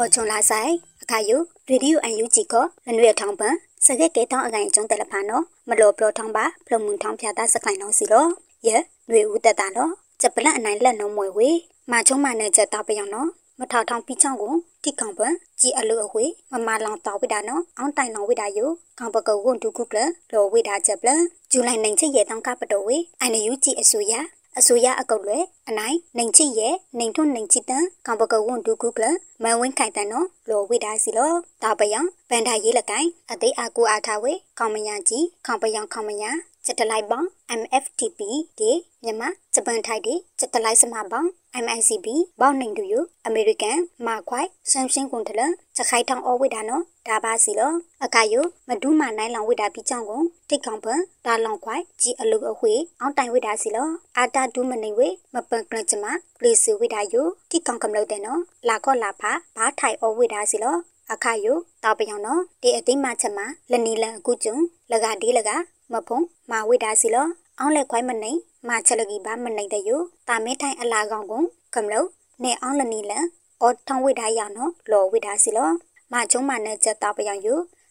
အော်ချုံလာဆိုင်အခါယိုရေဒီယိုအန်ယူဂျီကလနွေထောင်းပန်စကက်ကဲတောင်းအကိုင်ကျုံတယ်လဖာနော်မလောပလောထောင်းပါဖလမှုန်ထောင်းဖြာတာစခိုင်နော်စီလောယေနွေဦးတက်တာနော်ချက်ပလန့်အနိုင်လက်နှုံးမွေဝေမာချုံမနဲ့ချက်တောက်ပြောင်းနော်မထောက်ထောင်းပြီးချောင်းကိုတိကောင်ပန်ကြည်အလူအဝေမမလောင်တောက်ဝိတာနော်အောင်းတိုင်လောင်ဝိတာယိုကောင်ပကုတ်ဝန်တူကုကလလောဝိတာချက်ပလဇူလိုင်နိုင်ချက်ရဲ့တောင်းကပတော်ဝေအန်ယူဂျီအဆူရ အစိုးရအကုတ်လွယ်အနိုင်နိုင်ချစ်ရဲ့နိုင်ထွန်းနိုင်ချစ်တန်ကောင်ပကဝွန်ဒူကုကလမန်ဝင်းခိုင်တန်နော်လောဝိဒါစီလောတာပယံဗန်ဒါရေးလကိုင်အသိအကူအားထားဝေကောင်မညာကြီးကောင်ပယံကောင်မညာ ချက်တလိုက်ပေါင်း MFTP ဒီမြန်မာဂျပန်ထိုက်ဒီချက်တလိုက်စမပေါင်း MICB ဘောင်းနိုင်တူယအမေရိကန်မာခွိုင်ဆမ်ရှင်းကွန်တလချက်ခိုင်ထောင်းအဝိဒါနော်ဒါပါစီလောအခါယမဒူးမနိုင်လောင်ဝိဒါပြီးကြောင်းကိုတိတ်ကောင်ပန်ဒါလောင်ခွိုင်ជីအလုအဝေအောင်းတိုင်ဝိဒါစီလောအာတာဒူးမနေဝေမပန်ကလချမပလီစီဝိဒါယတိကောင်ကမလို့တဲ့နော်လာခော့လာဖာဘားထိုင်အဝိဒါစီလောအခါယတောက်ပြောင်နော်ဒီအသိမချက်မှာလနီလန်အခုကျုံလကဒီလက မဖုံမာဝိဒါစီလောအောင်းလက်ခွိုင်းမနေမာချက်လကီဘာမနေတဲ့ယတာမဲထိုင်အလာကောင်ကိုကမလို့နေအောင်းလနီလန်အော်ထောင်းဝိဒါရနော်လော်ဝိဒါစီလောမာကျုံမနဲ့ချက်တောက်ပြောင်ယ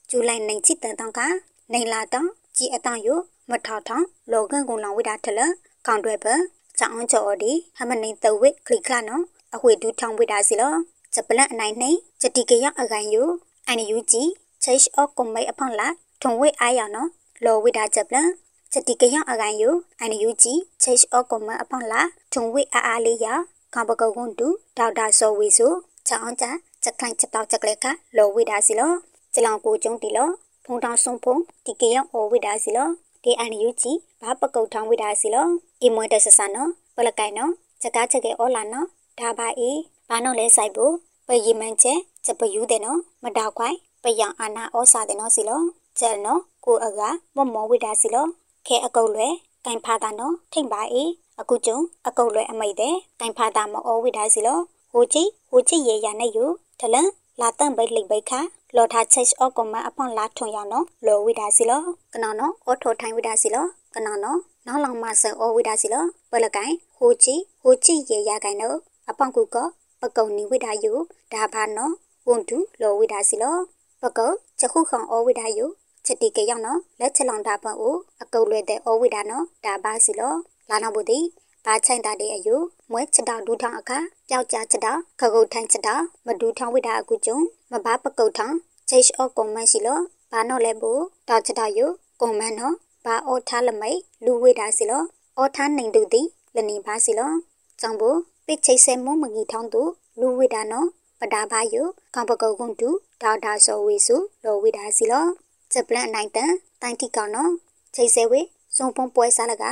ဇူလိုင်နိုင်ချစ်တန်တောင်းကနိုင်လာတောင်းကြည်အတောင်းယမထောက်ထောင်းလောကန်ကုံလောင်ဝိဒါထလကောင်တွေပဲချောင်းချော်ဒီဟမနေတဝိခလိခလာနော်အဝိဒူထောင်းဝိဒါစီလောဂျပလန်အနိုင်နှိချက်တီကရအကန်ယအန်ယူဂျီချိတ်အော့ကွန်မိတ်အဖောင်းလာထုံဝိအားရနော် လော်ဝိဒါဂျပလန်ချက်တီကရအကန်ယအန်ယူဂျီချိတ်အော့ကွန်မအဖောင်းလာထုံဝိအားအားလေးရကောင်ပကုတ်ကွန်တူဒေါက်တာဆော်ဝီဆိုချောင်းချချက်ခိုင်ချက်တောက်ချက်ကလေးကလော်ဝိဒါစီလောကျလောင်ကိုကျုံတီလောဖုံတောင်ဆုံဖုံတီကရအော်ဝိဒါစီလောဒီအန်ယူဂျီဘာပကုတ်ထောင်းဝိဒါစီလောအီမွေတဆဆန်နော်ပလကိုင်နော်ချက်ကားချက်ကေအော်လာနော်ဒါပါအေးဘာနော်လဲဆိုင်ဘူးပယီမန်ချက်ချက်ပယူတဲ့နော်မတောက်ခွိုင်ပယံအာနာဩစာတဲ့နော်စီလောချ က်နော်ကိုအကမမောဝိဒါစီလောခဲအကုတ်လွယ်ကင်ဖာတာနော်ထိတ်ပါအေးအခုကျုံအကုတ်လွယ်အမိတ်တဲ့ကင်ဖာတာမဩဝိဒါစီလောဟိုချီဟိုချီရေရနဲ့ယူထလန်လာတန့်ပိတ်လိတ်ပိတ်ခါလော်ထားချိတ်အော့ကွန်မအဖောင်းလာထွန်ရနော်လော်ဝိဒါစီလောကနောနော်အော်ထိုထိုင်ဝိဒါစီလောကနောနော်နောက်လောင်မဆန်အော်ဝိဒါစီလောပလကိုင်ဟိုချီဟိုချီရေရကိုင်နော်အပေါင်ကူကပကုံနီဝိဒါယူဒါဘာနော်ဝန်တူလောဝိဒါစီလောပကုတ်ချက်ခုခေါအောဝိဒါယူ ချက်တီကရောက်နော်လက်ချက်လောင်တာပန်အိုအကုတ်လွဲတဲ့အောဝိဒါနော်ဒါဘာစီလောလာနောက်ဘူးတီဘာချိုင်တာတဲ့အယူမွဲချက်တောင်ဒူထောင်အခါပျောက်ကြားချက်တောင်ခကုတ်ထိုင်ချက်တောင်မဒူထောင်ဝိဒါအကူကျုံမဘာပကုတ်ထောင်ချိတ်အောကွန်မန်စီလောဘာနော်လဲဘူးတောက်ချက်တောင်ယူကွန်မန်နော်ဘာအောထားလမိတ်လူဝိဒါစီလောအောထားနိုင်တူတီလနေပါစီလောကြောင့်ဘူးပိတ်ချိတ်ဆဲမုံမငီထောင်းသူလူဝိဒါနော်ပဒါဘာယုကံပကုတ်ကွန်တူဒေါက်တာဆိုဝီစုလောဝိဒါစီလော ချက်ပလန်အနိုင်တန်တိုင်တီကောင်နော်ချိတ်ဆဲဝေစုံဖုံပွဲစားလက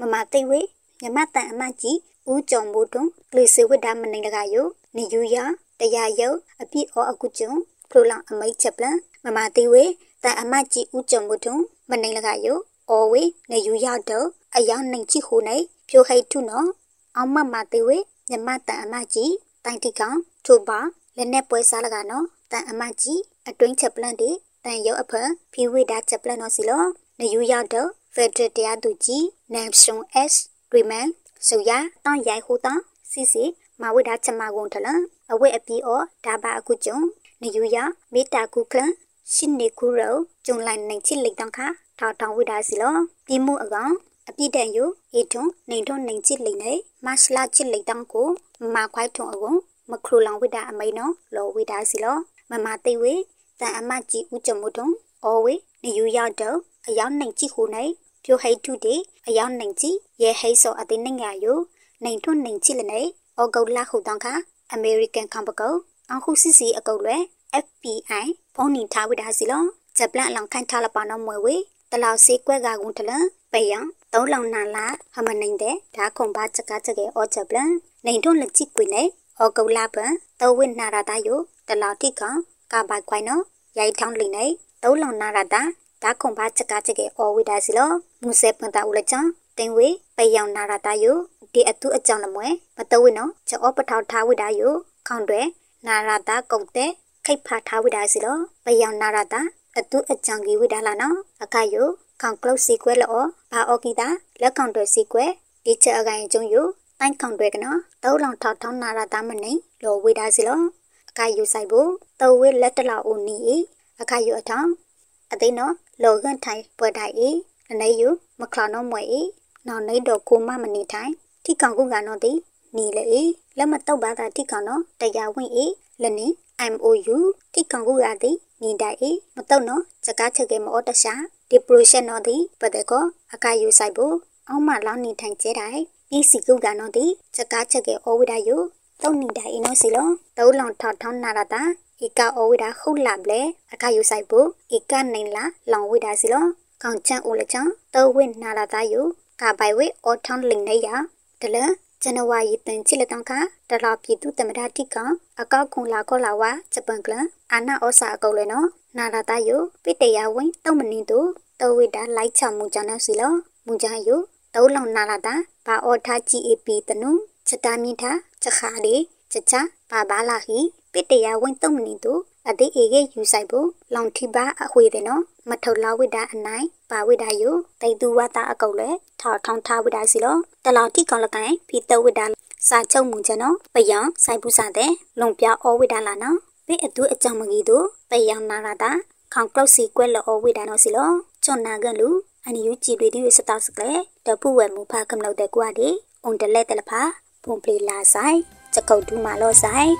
မမသိဝေမြမတန်အမကြီးဦးကြုံမို့တွန်ကလစ်စီဝိဒါမနိုင်လကယုနေယူရတရားယုအပြည့်အောအကုကျုံဖလိုလောင်အမိတ်ချက်ပလန်မမသိဝေတန်အမကြီးဦးကြုံမို့တွန်မနိုင်လကယုအော်ဝေနေယူရတော့အယောင်နိုင်ချီဟိုနေဖြိုဟိတ်ထုနော်အောင်မမသိဝေမြမတန်အမကြီးတိုင်တီကောင်ထိုပါလက်နဲ့ပွဲစားလကနော်တန်အမကြီးအတွင်းချက်ပလန့်တီ တန်ရုပ်အဖဖီဝိဒါချက်ပလန့်နော်စီလောနယူရောက်တော့ဖက်ဒရယ်တရားသူကြီးနမ်ရှွန် S ရီမန်ဆိုရတောင်းရိုင်ဟူတောင်းစီစီမဝိဒါချက်မကုံထလအဝဲအပီအောဒါဘာအခုကျုံနယူရမေတာကုကလန်ရှင်နေကူရောကျုံလိုက်နိုင်ချစ်လိတ်တောင်းခါထောက်ထောင်ဝိဒါစီလောပြီးမှုအကောင်အပြည့်တန်ယူအေထုံနေထုံနိုင်ချစ်လိတ်နေမဆလာချစ်လိတ်တောင်းကိုမခွိုက်ထုံအကုံမခရူလောင်ဝိဒါအမိန်နော်လောဝိဒါစီလောမမသိဝေ တန်အမကြီးဦးကြမှုတုံအော်ဝေနေယူရောက်တော့အယောင်နိုင်ကြည့်ခုနိုင်ပြိုဟိတ်ထုတေအယောင်နိုင်ကြည့်ရဲဟိတ်စောအသိနိုင်ရယိုနိုင်ထွန်းနိုင်ချစ်လနေအော်ဂုတ်လာခုတောင်းခါအမေရိကန်ကမ်ပကောအခုစစ်စီအကုတ်လွယ် FBI ဖုန်းနီထားဝိဒါစီလောဂျပလန်အလောင်ခိုင်ထားလပါနော်မွေဝေတလောက်စေးကွက်ကကုန်းတလန်ပေယံသုံးလောင်နာလာဟမနိုင်တဲ့ဓာခုံပါချက်ကချက်ကေအော်ဂျပလန်နိုင်ထွန်းလက်ချစ်ကွေနေဩကုလာပန်တဝိနာရတာယိုတလာတိက ကဘိုက်ခွိုင်နော်ရိုက်ထောင်းလိနေတောလောင်နာရတာဒါခုံပါချက်ကချက်ကေဩဝိဒါစီလောမူဆေပန်တာဦးလချံတင်ဝေပေယောင်နာရတာယိုဒီအတုအကြောင်းလမွဲမတဝိနော်ချောပထောက်ထားဝိဒါယိုခေါန်တွေနာရတာကုတ်တဲ့ခိတ်ဖာထားဝိဒါစီလောပေယောင်နာရတာအတုအကြောင်းကြီးဝိဒါလာနော်အခါယိုခေါန်ကလုတ်စီကွဲလောဘာအော်ကီတာလက်ခေါန်တွေစီကွဲဒီချက်အကိုင်ကျုံယိုတိုင်းခေါင်တွေကနော်တောလောင်ထောက်ထောင်းနာရတာမနေလောဝေဒါစီလော အခါယူဆိုင်ဖို့တဝဲလက်တလောက်ဦးနီအခါယူအထောင်အသိနော်လောကန်ထိုင်ပွဲတိုင်ဤအနေယူမခလာနော်မွေဤနော်နေတော့ကိုမမနေထိုင်ထိကောင်ကုကနော်တိနီလေလက်မတော့ပါတာထိကောင်နော်တရားဝင်ဤလက်နေ MOU ထိကောင်ကုကတိနီတိုင်ဤမတော့နော်စကားချက်ကမောတရှာဒီပရိုရှက်နော်တိပတဲ့ကောအခါယူဆိုင်ဖို့အောင်မလောင်းနေထိုင်ကျဲတိုင်ဤစီကုကနော်တိစကားချက်ကဩဝိဒယု တုံနီတိုင်နော်စီလောတောလောင်ထောက်ထောင်းနာရတာဧကဩဝိဒခုလပ်လေအခါယူဆိုင်ဖို့ဧကနိုင်လာလောင်ဝိဒစီလောကောင်ချန်အိုလချန်တောဝိနာလာတာယုကပိုင်ဝေအောထောင်းလင်နေရတလဇန်နဝါရီတန်ချစ်လက်တောင်ခတလာပြည်သူတမတာတိကအကောက်ခုံလာကောလာဝါဂျပန်ကလအာနာဩစာအကုတ်လေနော်နာလာတာယုပိတရဝင်းတုံမနင်းတို့တောဝိတာလိုက်ချမှုကြောင့်နော်စီလောမူကြယုတောလောင်နာလာတာဘာအောထား GAP တနုချက်တာမြင့်တာ ချက်ခါလေချက်ချဘာဘာလာဟီပိတရဝင်းတုံမနင်းတို့အတိအေကေယူဆိုင်ဖို့လောင်ထိပါအခွေတဲ့နော်မထုလာဝိတာအနိုင်ပါဝိတာယုတိတ်သူဝတာအကုတ်လေထောက်ထောင်းထားဝိတာစီလောတလာတိကောင်လကိုင်ဖီတဝိတာစာချုပ်မှုချနော်ပယံဆိုင်ပူစာတဲ့လုံပြဩဝိတာလာနော်ပိအတူအကြောင်းမကြီးတို့ပယံနာလာတာခေါင်ကလုတ်စီကွက်လောဩဝိတာနော်စီလောချွန်နာကန်လူအန်ယူကြည်တွေဒီစတောက်စကလေတပူဝဲမူဖာကမလို့တဲ့ကွာဒီအုံတလဲတလဖာ ဖုန်ပလီလာဆိုင်စကုတ်ဒူမာလောဆိုင်